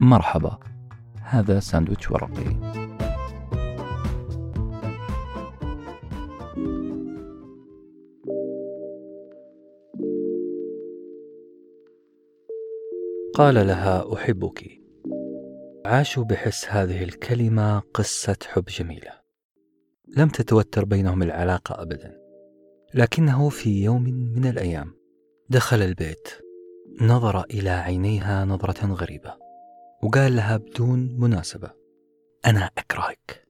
مرحبا. هذا ساندويتش ورقي. قال لها أحبك. عاشوا بحس هذه الكلمة قصة حب جميلة. لم تتوتر بينهم العلاقة ابدا. لكنه في يوم من الأيام دخل البيت نظر إلى عينيها نظرة غريبة. وقال لها بدون مناسبة أنا أكرهك.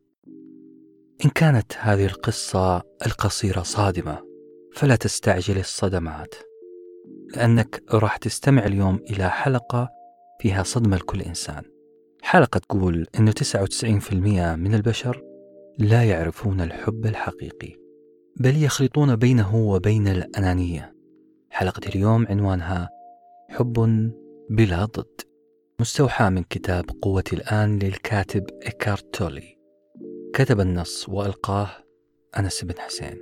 إن كانت هذه القصة القصيرة صادمة فلا تستعجل الصدمات لأنك راح تستمع اليوم إلى حلقة فيها صدمة لكل إنسان. حلقة تقول انه 99% من البشر لا يعرفون الحب الحقيقي بل يخلطون بينه وبين الأنانية. حلقة اليوم عنوانها حب بلا ضد مستوحى من كتاب قوة الآن للكاتب إيكارت تولي. كتب النص وألقاه أنس بن حسين.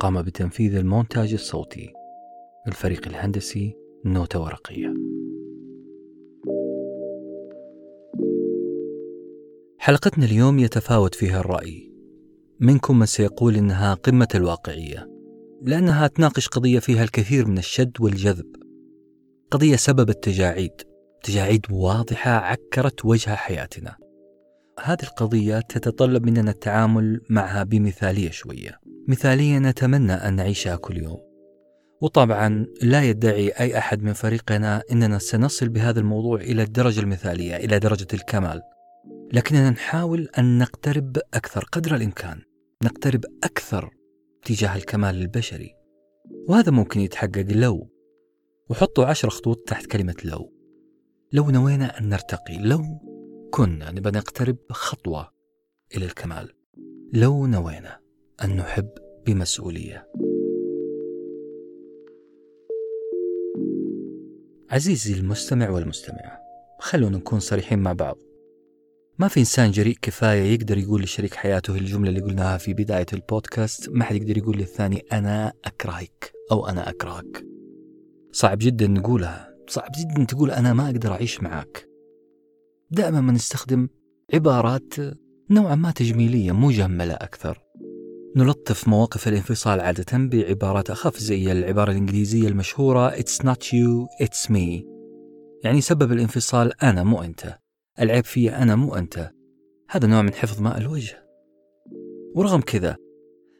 قام بتنفيذ المونتاج الصوتي الفريق الهندسي نوتة ورقية. حلقتنا اليوم يتفاوت فيها الرأي. منكم من سيقول إنها قمة الواقعية لأنها تناقش قضية فيها الكثير من الشد والجذب. قضية سببت تجاعيد تجاعيد واضحة عكرت وجه حياتنا. هذه القضية تتطلب مننا التعامل معها بمثالية شوية. مثالية نتمنى أن نعيشها كل يوم. وطبعا لا يدعي أي أحد من فريقنا أننا سنصل بهذا الموضوع إلى الدرجة المثالية إلى درجة الكمال. لكننا نحاول أن نقترب أكثر قدر الإمكان. نقترب أكثر تجاه الكمال البشري. وهذا ممكن يتحقق لو. وحطوا عشر خطوط تحت كلمة لو. لو نوينا أن نرتقي لو كنا نبى نقترب خطوة إلى الكمال لو نوينا أن نحب بمسؤولية. عزيزي المستمع والمستمعة خلونا نكون صريحين مع بعض. ما في إنسان جريء كفاية يقدر يقول لشريك حياته الجملة اللي قلناها في بداية البودكاست ما حد يقدر يقول للثاني أنا أكرهك أو أنا أكرهك. صعب جدا نقولها صعب جدا تقول أنا ما أقدر أعيش معك دائما ما نستخدم عبارات نوعا ما تجميلية مجملة أكثر. نلطف مواقف الانفصال عادة بعبارات أخف زي العبارة الإنجليزية المشهورة It's not you, it's me. يعني سبب الانفصال أنا مو أنت. العيب في أنا مو أنت. هذا نوع من حفظ ماء الوجه. ورغم كذا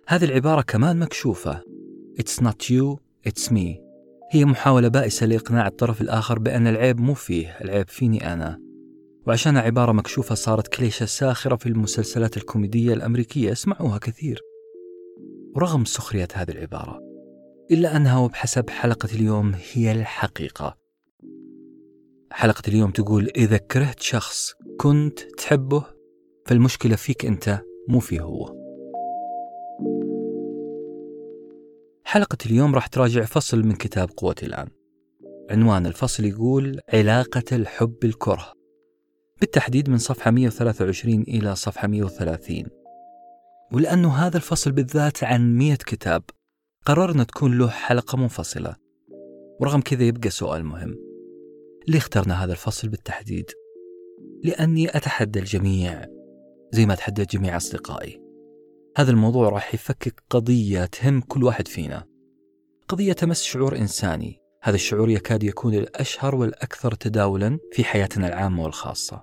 هذه العبارة كمان مكشوفة. It's not you, it's me. هي محاولة بائسة لإقناع الطرف الآخر بأن العيب مو فيه العيب فيني أنا. وعشان عبارة مكشوفة صارت كليشة ساخرة في المسلسلات الكوميدية الأمريكية اسمعوها كثير. ورغم سخرية هذه العبارة إلا أنها وبحسب حلقة اليوم هي الحقيقة. حلقة اليوم تقول إذا كرهت شخص كنت تحبه فالمشكلة فيك أنت مو فيه هو. حلقة اليوم راح تراجع فصل من كتاب قوة الآن. عنوان الفصل يقول علاقة الحب بالكره بالتحديد من صفحة 123 إلى صفحة 130 ولأنه هذا الفصل بالذات عن 100 كتاب قررنا تكون له حلقة منفصلة. ورغم كذا يبقى سؤال مهم. ليه اخترنا هذا الفصل بالتحديد؟ لأني أتحدى الجميع زي ما أتحدى جميع أصدقائي. هذا الموضوع راح يفكك قضية تهم كل واحد فينا. قضية تمس شعور إنساني. هذا الشعور يكاد يكون الأشهر والأكثر تداولا في حياتنا العامة والخاصة.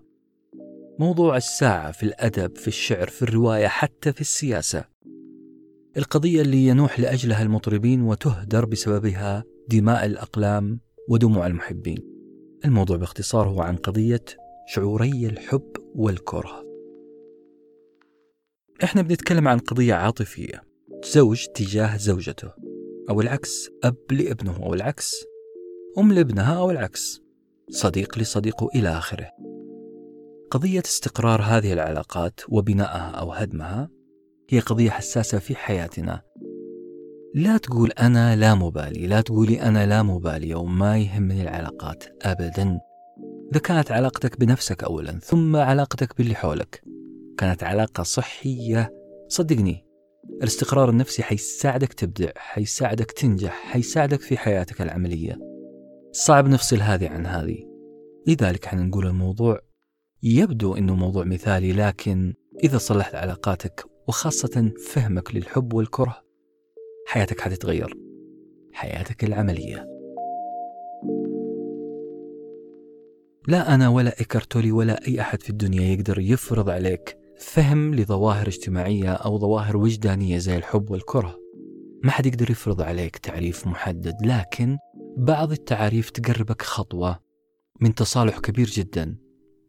موضوع الساعة في الأدب في الشعر في الرواية حتى في السياسة. القضية اللي ينوح لأجلها المطربين وتهدر بسببها دماء الأقلام ودموع المحبين. الموضوع باختصار هو عن قضية شعوري الحب والكره. إحنا بنتكلم عن قضية عاطفية زوج تجاه زوجته أو العكس أب لابنه أو العكس أم لابنها أو العكس صديق لصديقه إلى آخره. قضية استقرار هذه العلاقات وبنائها أو هدمها هي قضية حساسة في حياتنا. لا تقول أنا لا مبالي لا تقولي أنا لا مبالية وما يهمني العلاقات أبدا. إذا كانت علاقتك بنفسك أولا ثم علاقتك باللي حولك كانت علاقة صحية. صدقني الاستقرار النفسي حيساعدك تبدع حيساعدك تنجح حيساعدك في حياتك العملية. صعب نفصل هذه عن هذه. لذلك إحنا نقول الموضوع يبدو إنه موضوع مثالي لكن إذا صلحت علاقاتك وخاصة فهمك للحب والكره حياتك حتتغير. حياتك العملية. لا أنا ولا إيكارتولي ولا أي أحد في الدنيا يقدر يفرض عليك فهم لظواهر اجتماعية أو ظواهر وجدانية زي الحب والكره. ما حد يقدر يفرض عليك تعريف محدد لكن بعض التعاريف تقربك خطوة من تصالح كبير جدا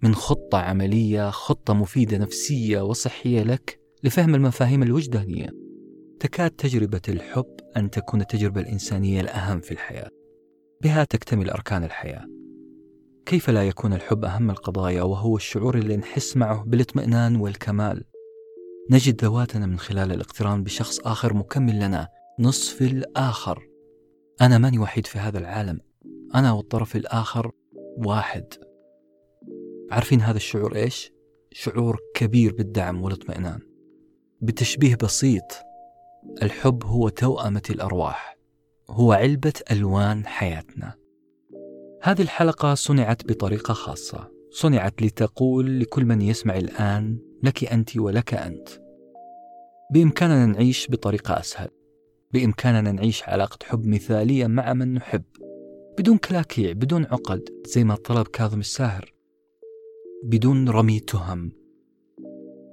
من خطة عملية خطة مفيدة نفسية وصحية لك لفهم المفاهيم الوجدانية. تكاد تجربة الحب أن تكون التجربة الإنسانية الأهم في الحياة. بها تكتمل أركان الحياة. كيف لا يكون الحب أهم القضايا وهو الشعور اللي نحس معه بالاطمئنان والكمال؟ نجد ذواتنا من خلال الاقتران بشخص آخر مكمل لنا نصف الآخر. أنا ماني وحيد في هذا العالم. أنا والطرف الآخر واحد. عارفين هذا الشعور إيش؟ شعور كبير بالدعم والاطمئنان. بتشبيه بسيط. الحب هو توأمة الأرواح. هو علبة ألوان حياتنا. هذه الحلقة صنعت بطريقة خاصة. صنعت لتقول لكل من يسمع الآن لك أنت ولك أنت. بإمكاننا نعيش بطريقة أسهل. بإمكاننا نعيش علاقة حب مثالية مع من نحب. بدون كلاكيع بدون عقد زي ما طلب كاظم الساهر. بدون رمي تهم.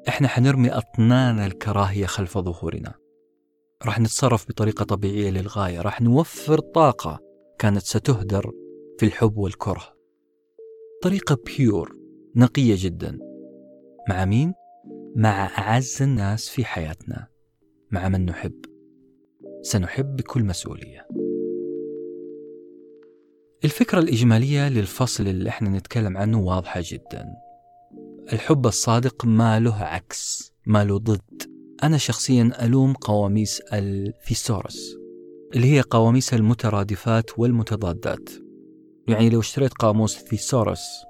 إحنا حنرمي أطنان الكراهية خلف ظهورنا. راح نتصرف بطريقة طبيعية للغاية. راح نوفر طاقة كانت ستهدر في الحب والكره. طريقة بيور نقية جدا. مع مين؟ مع أعز الناس في حياتنا. مع من نحب. سنحب بكل مسؤولية. الفكرة الإجمالية للفصل اللي إحنا نتكلم عنه واضحة جدا. الحب الصادق ما له عكس ما له ضد. أنا شخصيا ألوم قواميس الثيسورس اللي هي قواميس المترادفات والمتضادات. يعني لو اشتريت قاموس thesaurus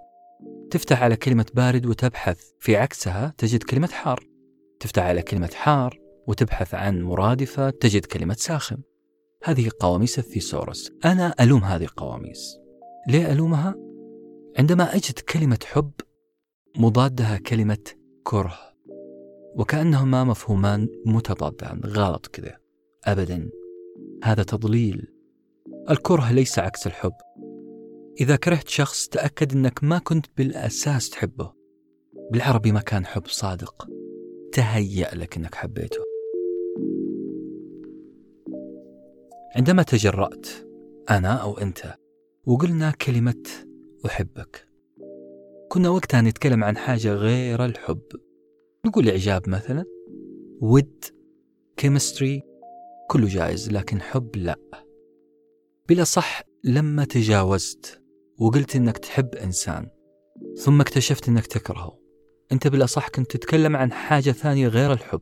تفتح على كلمة بارد وتبحث. في عكسها تجد كلمة حار. تفتح على كلمة حار وتبحث عن مرادفة تجد كلمة ساخن. هذه قواميس ال thesaurus أنا ألوم هذه القواميس. ليه ألومها؟ عندما أجد كلمة حب مضادها كلمة كره. وكأنهما مفهومان متضادان. غلط كذا أبدا. هذا تضليل. الكره ليس عكس الحب. إذا كرهت شخص تأكد أنك ما كنت بالأساس تحبه. بالعربي ما كان حب صادق. تهيأ لك أنك حبيته. عندما تجرأت أنا أو أنت وقلنا كلمة أحبك. كنا وقتها نتكلم عن حاجة غير الحب. نقول إعجاب مثلا ود كيمستري كله جائز لكن حب لا. بلا صح لما تجاوزت وقلت إنك تحب إنسان ثم اكتشفت إنك تكرهه. أنت بالأصح كنت تتكلم عن حاجة ثانية غير الحب.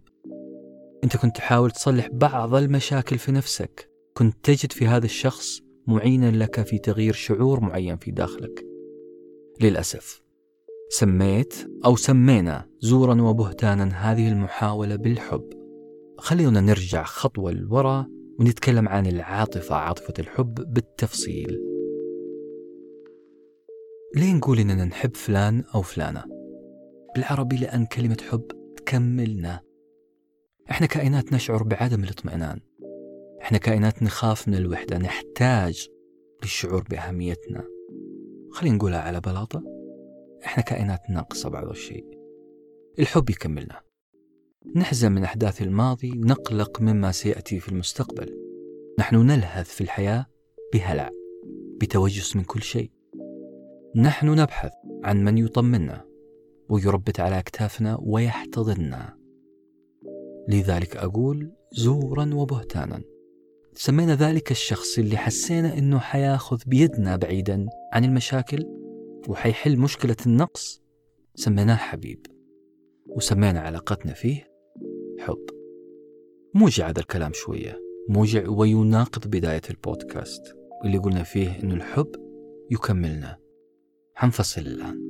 أنت كنت تحاول تصلح بعض المشاكل في نفسك. كنت تجد في هذا الشخص معينا لك في تغيير شعور معين في داخلك. للأسف سميت أو سمينا زورا وبهتانا هذه المحاولة بالحب. خلينا نرجع خطوة لورا ونتكلم عن العاطفة عاطفة الحب بالتفصيل. ليه نقول إننا نحب فلان أو فلانة؟ بالعربي لأن كلمة حب تكملنا. إحنا كائنات نشعر بعدم الاطمئنان. إحنا كائنات نخاف من الوحدة. نحتاج للشعور بأهميتنا. خلينا نقولها على بلاطة. إحنا كائنات ناقصة بعض الشيء. الحب يكملنا. نحزن من أحداث الماضي. نقلق مما سيأتي في المستقبل. نحن نلهث في الحياة بهلع بتوجس من كل شيء. نحن نبحث عن من يطمنا ويربت على أكتافنا ويحتضننا. لذلك أقول زورا وبهتانا. سمينا ذلك الشخص اللي حسينا أنه حياخذ بيدنا بعيدا عن المشاكل وحيحل مشكلة النقص. سميناه حبيب وسمينا علاقتنا فيه حب. موجع هذا الكلام شوية موجع ويناقض بداية البودكاست اللي قلنا فيه أنه الحب يكملنا. حنفصل الآن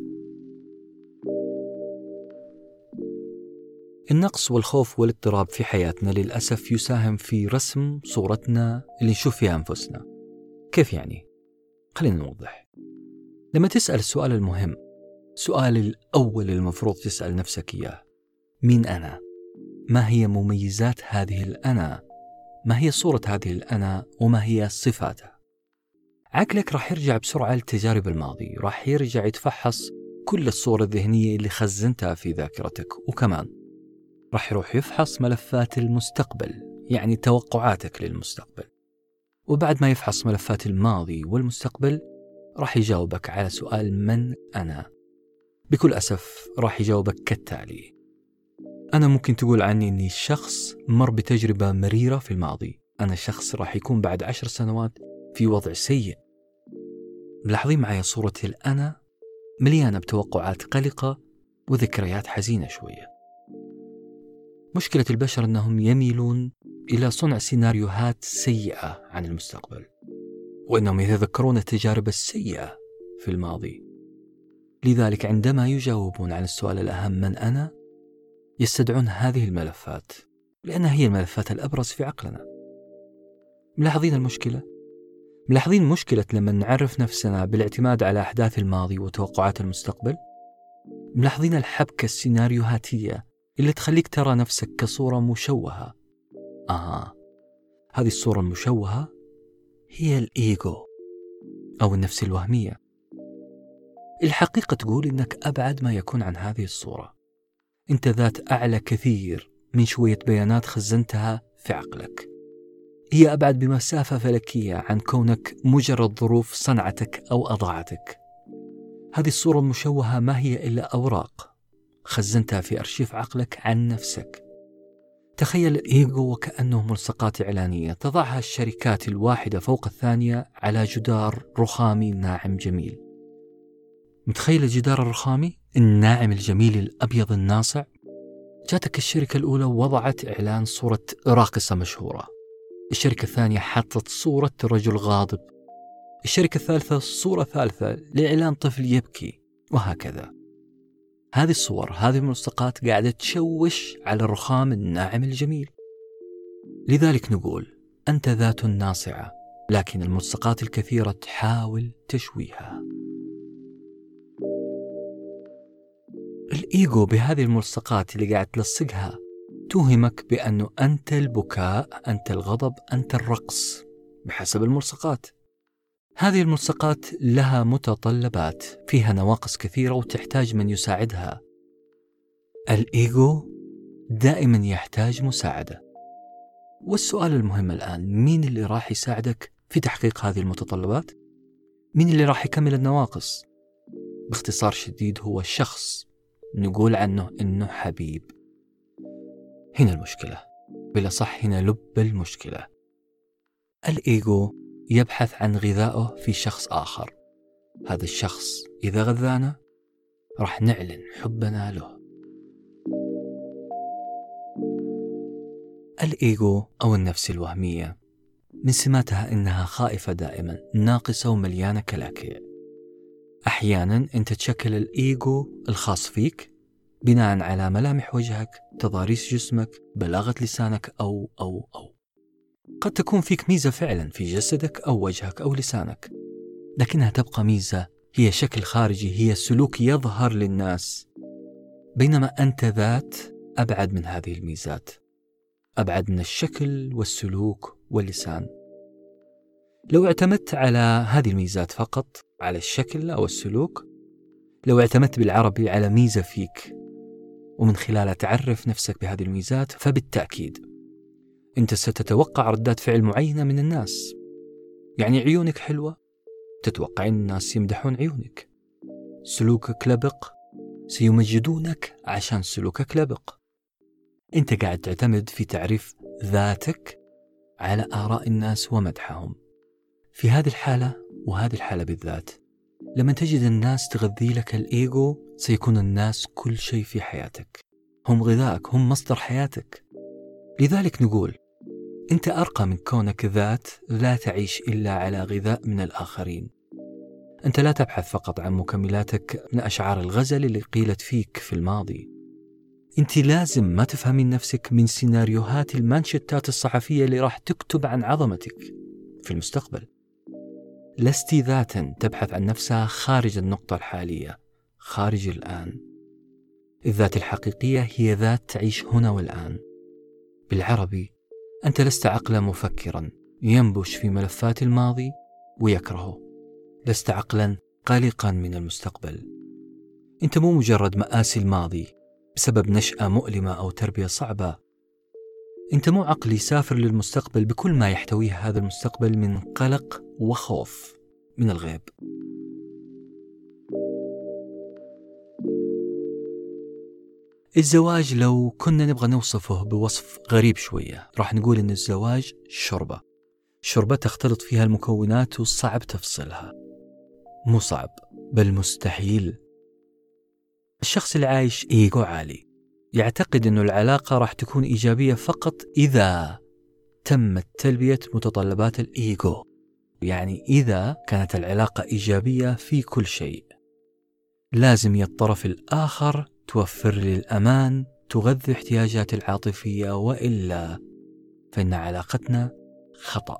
النقص والخوف والاضطراب في حياتنا للأسف يساهم في رسم صورتنا اللي نشوف فيها أنفسنا كيف يعني؟ خلينا نوضح لما تسأل السؤال المهم السؤال الأول المفروض تسأل نفسك إياه مين أنا؟ ما هي مميزات هذه الأنا؟ ما هي صورة هذه الأنا وما هي صفاتها؟ عقلك راح يرجع بسرعة لتجارب الماضي راح يرجع يتفحص كل الصور الذهنية اللي خزنتها في ذاكرتك وكمان راح يروح يفحص ملفات المستقبل يعني توقعاتك للمستقبل. وبعد ما يفحص ملفات الماضي والمستقبل راح يجاوبك على سؤال من أنا. بكل أسف راح يجاوبك كالتالي. أنا ممكن تقول عني أني شخص مر بتجربة مريرة في الماضي. أنا شخص راح يكون بعد عشر سنوات في وضع سيء. ملاحظين معي صورة الأنا مليانة بتوقعات قلقة وذكريات حزينة شوية. مشكلة البشر أنهم يميلون إلى صنع سيناريوهات سيئة عن المستقبل وأنهم يتذكرون التجارب السيئة في الماضي. لذلك عندما يجاوبون عن السؤال الأهم من أنا يستدعون هذه الملفات لأنها هي الملفات الأبرز في عقلنا. ملاحظين المشكلة؟ ملاحظين مشكلة لما نعرف نفسنا بالاعتماد على أحداث الماضي وتوقعات المستقبل؟ ملاحظين الحبكة السيناريوهاتية اللي تخليك ترى نفسك كصورة مشوهة. آه هذه الصورة المشوهة هي الإيجو أو النفس الوهمية. الحقيقة تقول إنك أبعد ما يكون عن هذه الصورة. أنت ذات أعلى كثير من شوية بيانات خزنتها في عقلك. هي أبعد بمسافة فلكية عن كونك مجرد ظروف صنعتك أو أضاعتك. هذه الصورة المشوهة ما هي إلا أوراق خزنتها في أرشيف عقلك عن نفسك. تخيل الإيجو وكأنه ملصقات إعلانية تضعها الشركات الواحدة فوق الثانية على جدار رخامي ناعم جميل. متخيل الجدار الرخامي؟ الناعم الجميل الأبيض الناصع؟ جاتك الشركة الأولى ووضعت إعلان صورة راقصة مشهورة. الشركة الثانية حطت صورة رجل غاضب. الشركة الثالثة صورة ثالثة لإعلان طفل يبكي وهكذا. هذه الصور هذه الملصقات قاعدة تشوش على الرخام الناعم الجميل. لذلك نقول أنت ذات ناصعة لكن الملصقات الكثيرة تحاول تشويها. الإيجو بهذه الملصقات اللي قاعد تلصقها توهمك بأنه أنت البكاء أنت الغضب أنت الرقص بحسب الملصقات. هذه الملصقات لها متطلبات فيها نواقص كثيرة وتحتاج من يساعدها. الإيجو دائما يحتاج مساعدة. والسؤال المهم الآن مين اللي راح يساعدك في تحقيق هذه المتطلبات؟ مين اللي راح يكمل النواقص؟ باختصار شديد هو الشخص نقول عنه إنه حبيب. هنا المشكلة. بلا صح هنا لب المشكلة. الإيجو يبحث عن غذائه في شخص آخر. هذا الشخص إذا غذانا راح نعلن حبنا له. الإيجو أو النفس الوهمية من سماتها إنها خائفة دائما ناقصة ومليانة كلاكيع. أحيانا أنت تشكل الإيجو الخاص فيك بناء على ملامح وجهك تضاريس جسمك بلاغة لسانك أو أو أو. قد تكون فيك ميزة فعلا في جسدك أو وجهك أو لسانك. لكنها تبقى ميزة هي شكل خارجي هي سلوك يظهر للناس. بينما أنت ذات أبعد من هذه الميزات. أبعد من الشكل والسلوك واللسان. لو اعتمدت على هذه الميزات فقط على الشكل أو السلوك لو اعتمدت بالعربي على ميزة فيك ومن خلالها تعرف نفسك بهذه الميزات فبالتأكيد أنت ستتوقع ردات فعل معينة من الناس. يعني عيونك حلوة تتوقع أن الناس يمدحون عيونك. سلوكك لبق سيمجدونك عشان سلوكك لبق. أنت قاعد تعتمد في تعريف ذاتك على آراء الناس ومدحهم. في هذه الحالة وهذه الحالة بالذات لما تجد الناس تغذي لك الإيجو سيكون الناس كل شيء في حياتك. هم غذائك هم مصدر حياتك. لذلك نقول أنت أرقى من كونك ذات لا تعيش إلا على غذاء من الآخرين. أنت لا تبحث فقط عن مكملاتك من أشعار الغزل اللي قيلت فيك في الماضي. أنت لازم ما تفهمين نفسك من سيناريوهات المانشتات الصحفية اللي راح تكتب عن عظمتك في المستقبل. لست ذاتا تبحث عن نفسها خارج النقطة الحالية خارج الآن. الذات الحقيقية هي ذات تعيش هنا والآن. بالعربي أنت لست عقلا مفكرا ينبش في ملفات الماضي ويكرهه. لست عقلا قلقا من المستقبل. أنت مو مجرد مآسي الماضي بسبب نشأة مؤلمة أو تربية صعبة. أنت مو عقل يسافر للمستقبل بكل ما يحتويه هذا المستقبل من قلق وخوف من الغيب. الزواج لو كنا نبغى نوصفه بوصف غريب شوية راح نقول إن الزواج شوربة شوربة تختلط فيها المكونات وصعب تفصلها مو صعب بل مستحيل. الشخص اللي عايش إيجو عالي. يعتقد أن العلاقة راح تكون إيجابية فقط إذا تمت تلبية متطلبات الإيجو. يعني إذا كانت العلاقة إيجابية في كل شيء. لازم يا الطرف الآخر توفر لي الأمان تغذي احتياجاتي العاطفية وإلا فإن علاقتنا خطأ.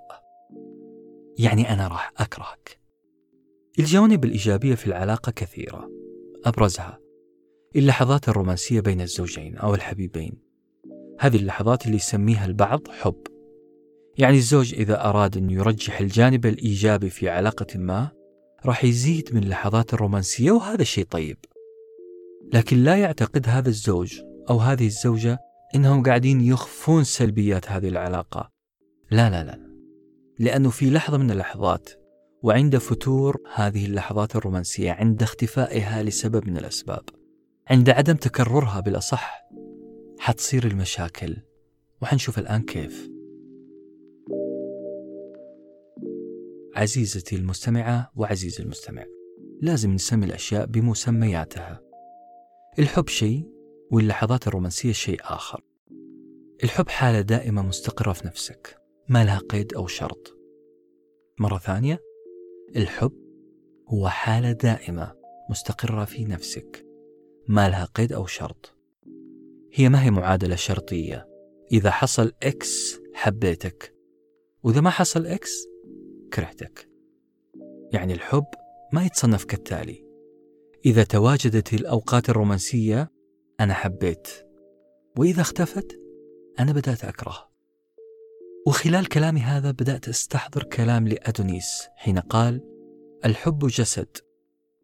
يعني أنا راح أكرهك. الجوانب الإيجابية في العلاقة كثيرة. أبرزها اللحظات الرومانسية بين الزوجين أو الحبيبين. هذه اللحظات اللي يسميها البعض حب. يعني الزوج إذا أراد أن يرجح الجانب الإيجابي في علاقة ما راح يزيد من اللحظات الرومانسية وهذا شيء طيب. لكن لا يعتقد هذا الزوج أو هذه الزوجة إنهم قاعدين يخفون سلبيات هذه العلاقة. لا لا لا. لأنه في لحظة من اللحظات وعند فتور هذه اللحظات الرومانسية عند اختفائها لسبب من الأسباب. عند عدم تكررها بالأصح حتصير المشاكل. وحنشوف الآن كيف. عزيزتي المستمعة وعزيزي المستمع لازم نسمي الأشياء بمسمياتها. الحب شيء واللحظات الرومانسية شيء آخر. الحب حالة دائمة مستقرة في نفسك ما لها قيد أو شرط. مرة ثانية الحب هو حالة دائمة مستقرة في نفسك. ما لها قيد أو شرط. هي ما هي معادلة شرطية؟ إذا حصل إكس حبيتك. وإذا ما حصل إكس كرهتك. يعني الحب ما يتصنف كالتالي. إذا تواجدت الأوقات الرومانسية أنا حبيت. وإذا اختفت أنا بدأت أكره. وخلال كلامي هذا بدأت أستحضر كلام لأدونيس حين قال الحب جسد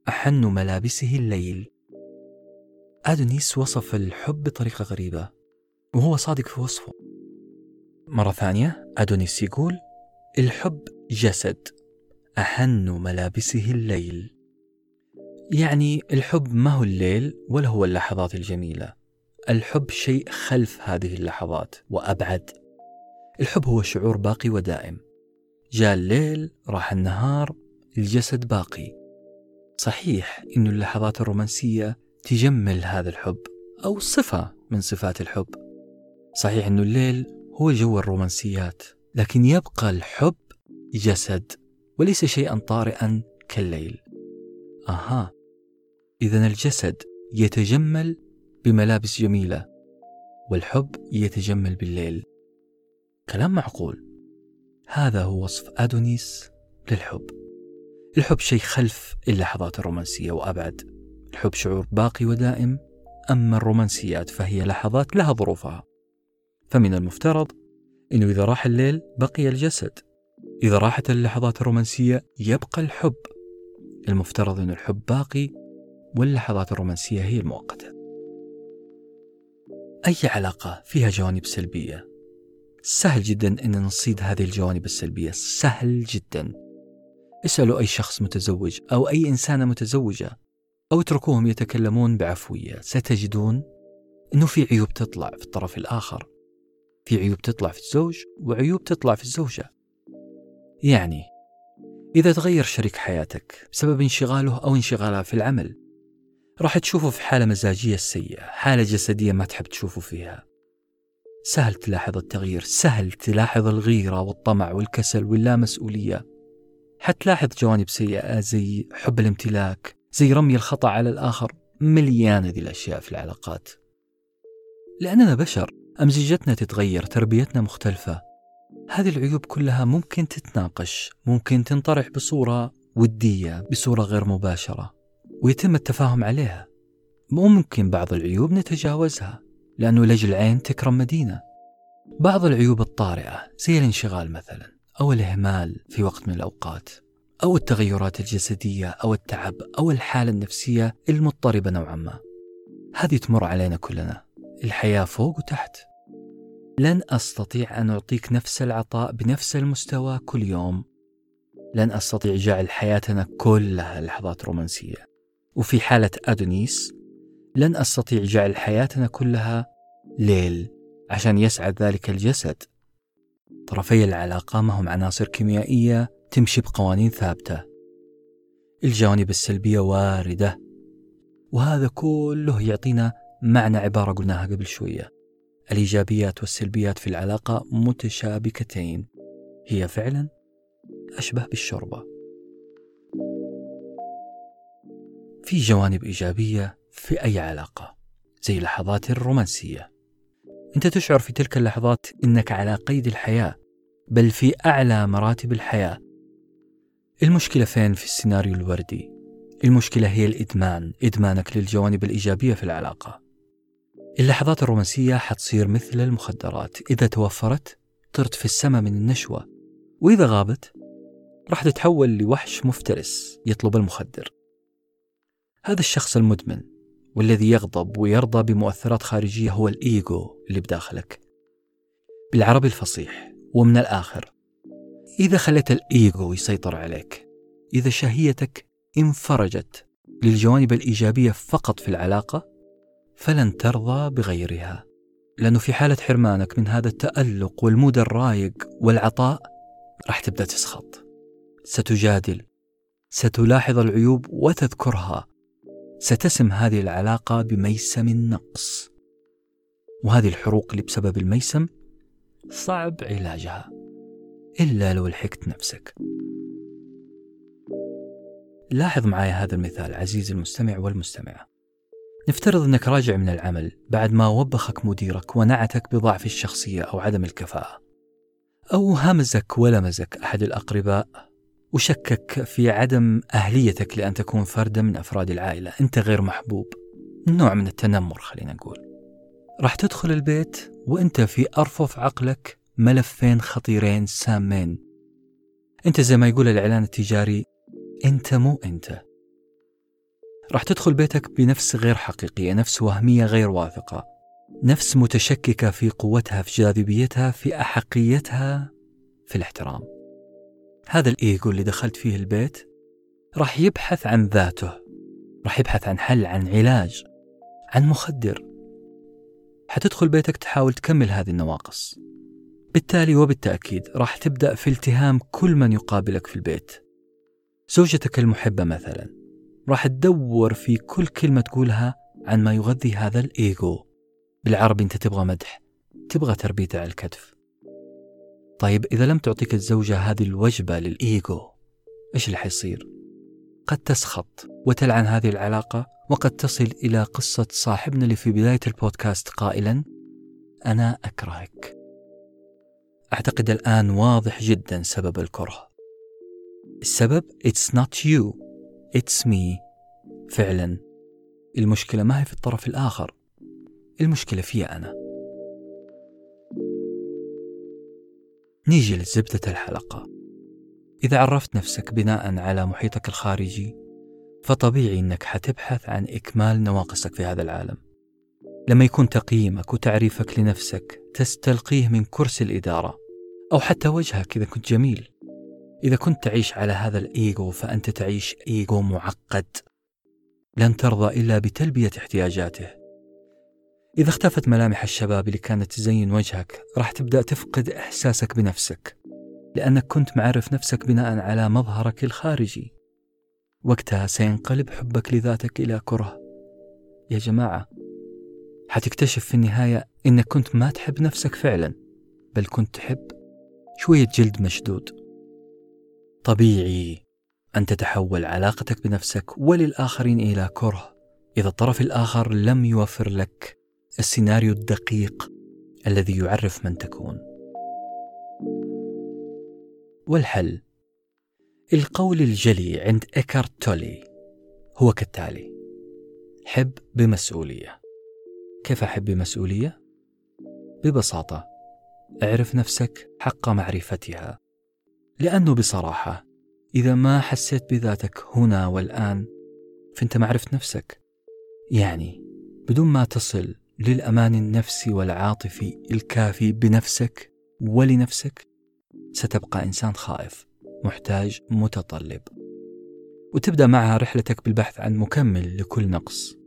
أحن ملابسه الليل. أدونيس وصف الحب بطريقة غريبة وهو صادق في وصفه. مرة ثانية أدونيس يقول الحب جسد أحن ملابسه الليل. يعني الحب ما هو الليل ولا هو اللحظات الجميلة. الحب شيء خلف هذه اللحظات وأبعد. الحب هو شعور باقي ودائم. جاء الليل راح النهار الجسد باقي. صحيح أن اللحظات الرومانسية تجمل هذا الحب أو صفة من صفات الحب. صحيح أن الليل هو جو الرومانسيات لكن يبقى الحب جسد وليس شيئا طارئا كالليل. أها إذا الجسد يتجمل بملابس جميلة والحب يتجمل بالليل. كلام معقول. هذا هو وصف أدونيس للحب. الحب شيء خلف اللحظات الرومانسية وأبعد. الحب شعور باقي ودائم أما الرومانسيات فهي لحظات لها ظروفها. فمن المفترض أنه إذا راح الليل بقي الجسد. إذا راحت اللحظات الرومانسية يبقى الحب. المفترض أن الحب باقي واللحظات الرومانسية هي المؤقتة. أي علاقة فيها جوانب سلبية؟ سهل جدا أن نصيد هذه الجوانب السلبية. سهل جدا. اسألوا أي شخص متزوج أو أي إنسانة متزوجة. أو اتركوهم يتكلمون بعفوية. ستجدون أنه في عيوب تطلع في الطرف الآخر. في عيوب تطلع في الزوج وعيوب تطلع في الزوجة. يعني إذا تغير شريك حياتك بسبب انشغاله أو انشغالها في العمل راح تشوفه في حالة مزاجية سيئة حالة جسدية ما تحب تشوفه فيها. سهل تلاحظ التغيير سهل تلاحظ الغيرة والطمع والكسل واللامسؤولية. حتلاحظ جوانب سيئة زي حب الامتلاك زي رمي الخطأ على الآخر مليانة ذي الأشياء في العلاقات. لأننا بشر أمزجتنا تتغير تربيتنا مختلفة. هذه العيوب كلها ممكن تتناقش ممكن تنطرح بصورة ودية بصورة غير مباشرة ويتم التفاهم عليها. ممكن بعض العيوب نتجاوزها لأنه لجل العين تكرم مدينة. بعض العيوب الطارئة زي الانشغال مثلا أو الإهمال في وقت من الأوقات. أو التغيرات الجسدية أو التعب أو الحالة النفسية المضطربة نوعا ما. هذه تمر علينا كلنا. الحياة فوق وتحت. لن أستطيع أن أعطيك نفس العطاء بنفس المستوى كل يوم. لن أستطيع جعل حياتنا كلها لحظات رومانسية. وفي حالة أدونيس لن أستطيع جعل حياتنا كلها ليل عشان يسعد ذلك الجسد. طرفي العلاقة ما هم عناصر كيميائية تمشي بقوانين ثابتة. الجوانب السلبية واردة. وهذا كله يعطينا معنى عبارة قلناها قبل شوية. الإيجابيات والسلبيات في العلاقة متشابكتين. هي فعلا أشبه بالشوربة. في جوانب إيجابية في أي علاقة زي اللحظات الرومانسية. أنت تشعر في تلك اللحظات أنك على قيد الحياة بل في أعلى مراتب الحياة. المشكلة فين في السيناريو الوردي؟ المشكلة هي الإدمان إدمانك للجوانب الإيجابية في العلاقة. اللحظات الرومانسية حتصير مثل المخدرات. إذا توفرت طرت في السماء من النشوة. وإذا غابت راح تتحول لوحش مفترس يطلب المخدر. هذا الشخص المدمن والذي يغضب ويرضى بمؤثرات خارجية هو الإيجو اللي بداخلك. بالعربي الفصيح ومن الآخر إذا خليت الإيجو يسيطر عليك إذا شهيتك انفرجت للجوانب الإيجابية فقط في العلاقة فلن ترضى بغيرها. لأنه في حالة حرمانك من هذا التألق وال mood الرايق والعطاء راح تبدأ تسخط. ستجادل ستلاحظ العيوب وتذكرها. ستسم هذه العلاقة بميسم النقص. وهذه الحروق اللي بسبب الميسم صعب علاجها. إلا لو لحقت نفسك. لاحظ معي هذا المثال عزيزي المستمع والمستمعة. نفترض أنك راجع من العمل بعد ما وبخك مديرك ونعتك بضعف الشخصية أو عدم الكفاءة. أو همزك ولمزك أحد الأقرباء وشكك في عدم أهليتك لأن تكون فردا من أفراد العائلة. أنت غير محبوب. نوع من التنمر خلينا نقول. راح تدخل البيت وأنت في أرفف عقلك ملفين خطيرين سامين. أنت زي ما يقول الإعلان التجاري أنت مو أنت. راح تدخل بيتك بنفس غير حقيقية نفس وهمية غير واثقة نفس متشككة في قوتها في جاذبيتها في أحقيتها في الاحترام. هذا الإيجو اللي دخلت فيه البيت راح يبحث عن ذاته راح يبحث عن حل عن علاج عن مخدر. حتدخل بيتك تحاول تكمل هذه النواقص. بالتالي وبالتأكيد راح تبدأ في التهام كل من يقابلك في البيت. زوجتك المحبة مثلا راح تدور في كل كلمة تقولها عن ما يغذي هذا الإيجو بالعربي أنت تبغى مدح تبغى تربيته على الكتف. طيب إذا لم تعطيك الزوجة هذه الوجبة للإيجو إيش اللي حيصير؟ قد تسخط وتلعن هذه العلاقة وقد تصل إلى قصة صاحبنا اللي في بداية البودكاست قائلا أنا أكرهك. أعتقد الآن واضح جدا سبب الكره. السبب It's not you. It's me. فعلا. المشكلة ما هي في الطرف الآخر. المشكلة في أنا. نيجي لزبدة الحلقة. إذا عرفت نفسك بناء على محيطك الخارجي فطبيعي أنك حتبحث عن إكمال نواقصك في هذا العالم. لما يكون تقييمك وتعريفك لنفسك تستلقيه من كرسي الإدارة. أو حتى وجهك إذا كنت جميل. إذا كنت تعيش على هذا الإيجو فأنت تعيش إيجو معقد. لن ترضى إلا بتلبية احتياجاته. إذا اختفت ملامح الشباب اللي كانت تزين وجهك راح تبدأ تفقد إحساسك بنفسك لأنك كنت معرف نفسك بناء على مظهرك الخارجي. وقتها سينقلب حبك لذاتك إلى كره. يا جماعة حتكتشف في النهاية إنك كنت ما تحب نفسك فعلا بل كنت تحب شوية جلد مشدود. طبيعي أن تتحول علاقتك بنفسك وللآخرين إلى كره إذا الطرف الآخر لم يوفر لك السيناريو الدقيق الذي يعرف من تكون. والحل القول الجلي عند إيكارت تولي هو كالتالي حب بمسؤولية. كيف أحب بمسؤولية؟ ببساطة اعرف نفسك حق معرفتها. لأنه بصراحة إذا ما حسيت بذاتك هنا والآن فأنت ما عرفت نفسك. يعني بدون ما تصل للأمان النفسي والعاطفي الكافي بنفسك ولنفسك ستبقى إنسان خائف محتاج متطلب. وتبدأ معها رحلتك بالبحث عن مكمل لكل نقص.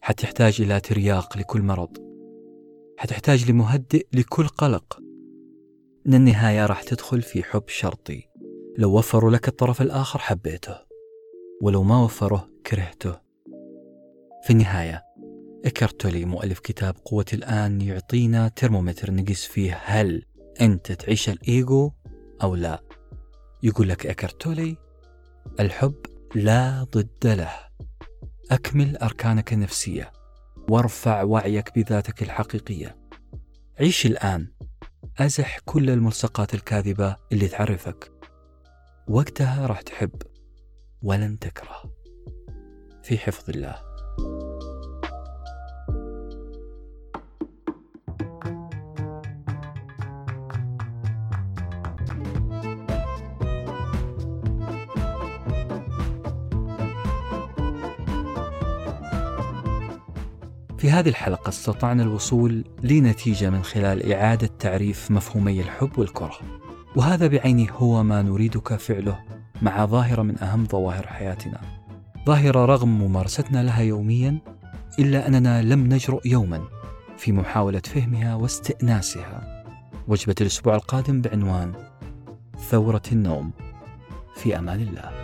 حتحتاج إلى ترياق لكل مرض. حتحتاج لمهدئ لكل قلق. من النهاية راح تدخل في حب شرطي. لو وفروا لك الطرف الآخر حبيته. ولو ما وفره كرهته. في النهاية إكرتولي مؤلف كتاب قوة الآن يعطينا ترمومتر نقيس فيه هل أنت تعيش الإيجو أو لا. يقول لك إكرتولي الحب لا ضد له. أكمل أركانك النفسية. وارفع وعيك بذاتك الحقيقية. عيش الآن. أزح كل الملصقات الكاذبة اللي تعرفك. وقتها راح تحب ولن تكره. في حفظ الله. في هذه الحلقة استطعنا الوصول لنتيجة من خلال إعادة تعريف مفهومي الحب والكره. وهذا بعينه هو ما نريدك فعله مع ظاهرة من أهم ظواهر حياتنا. ظاهرة رغم ممارستنا لها يوميا إلا أننا لم نجرؤ يوما في محاولة فهمها واستئناسها. وجبة الأسبوع القادم بعنوان ثورة النوم. في أمان الله.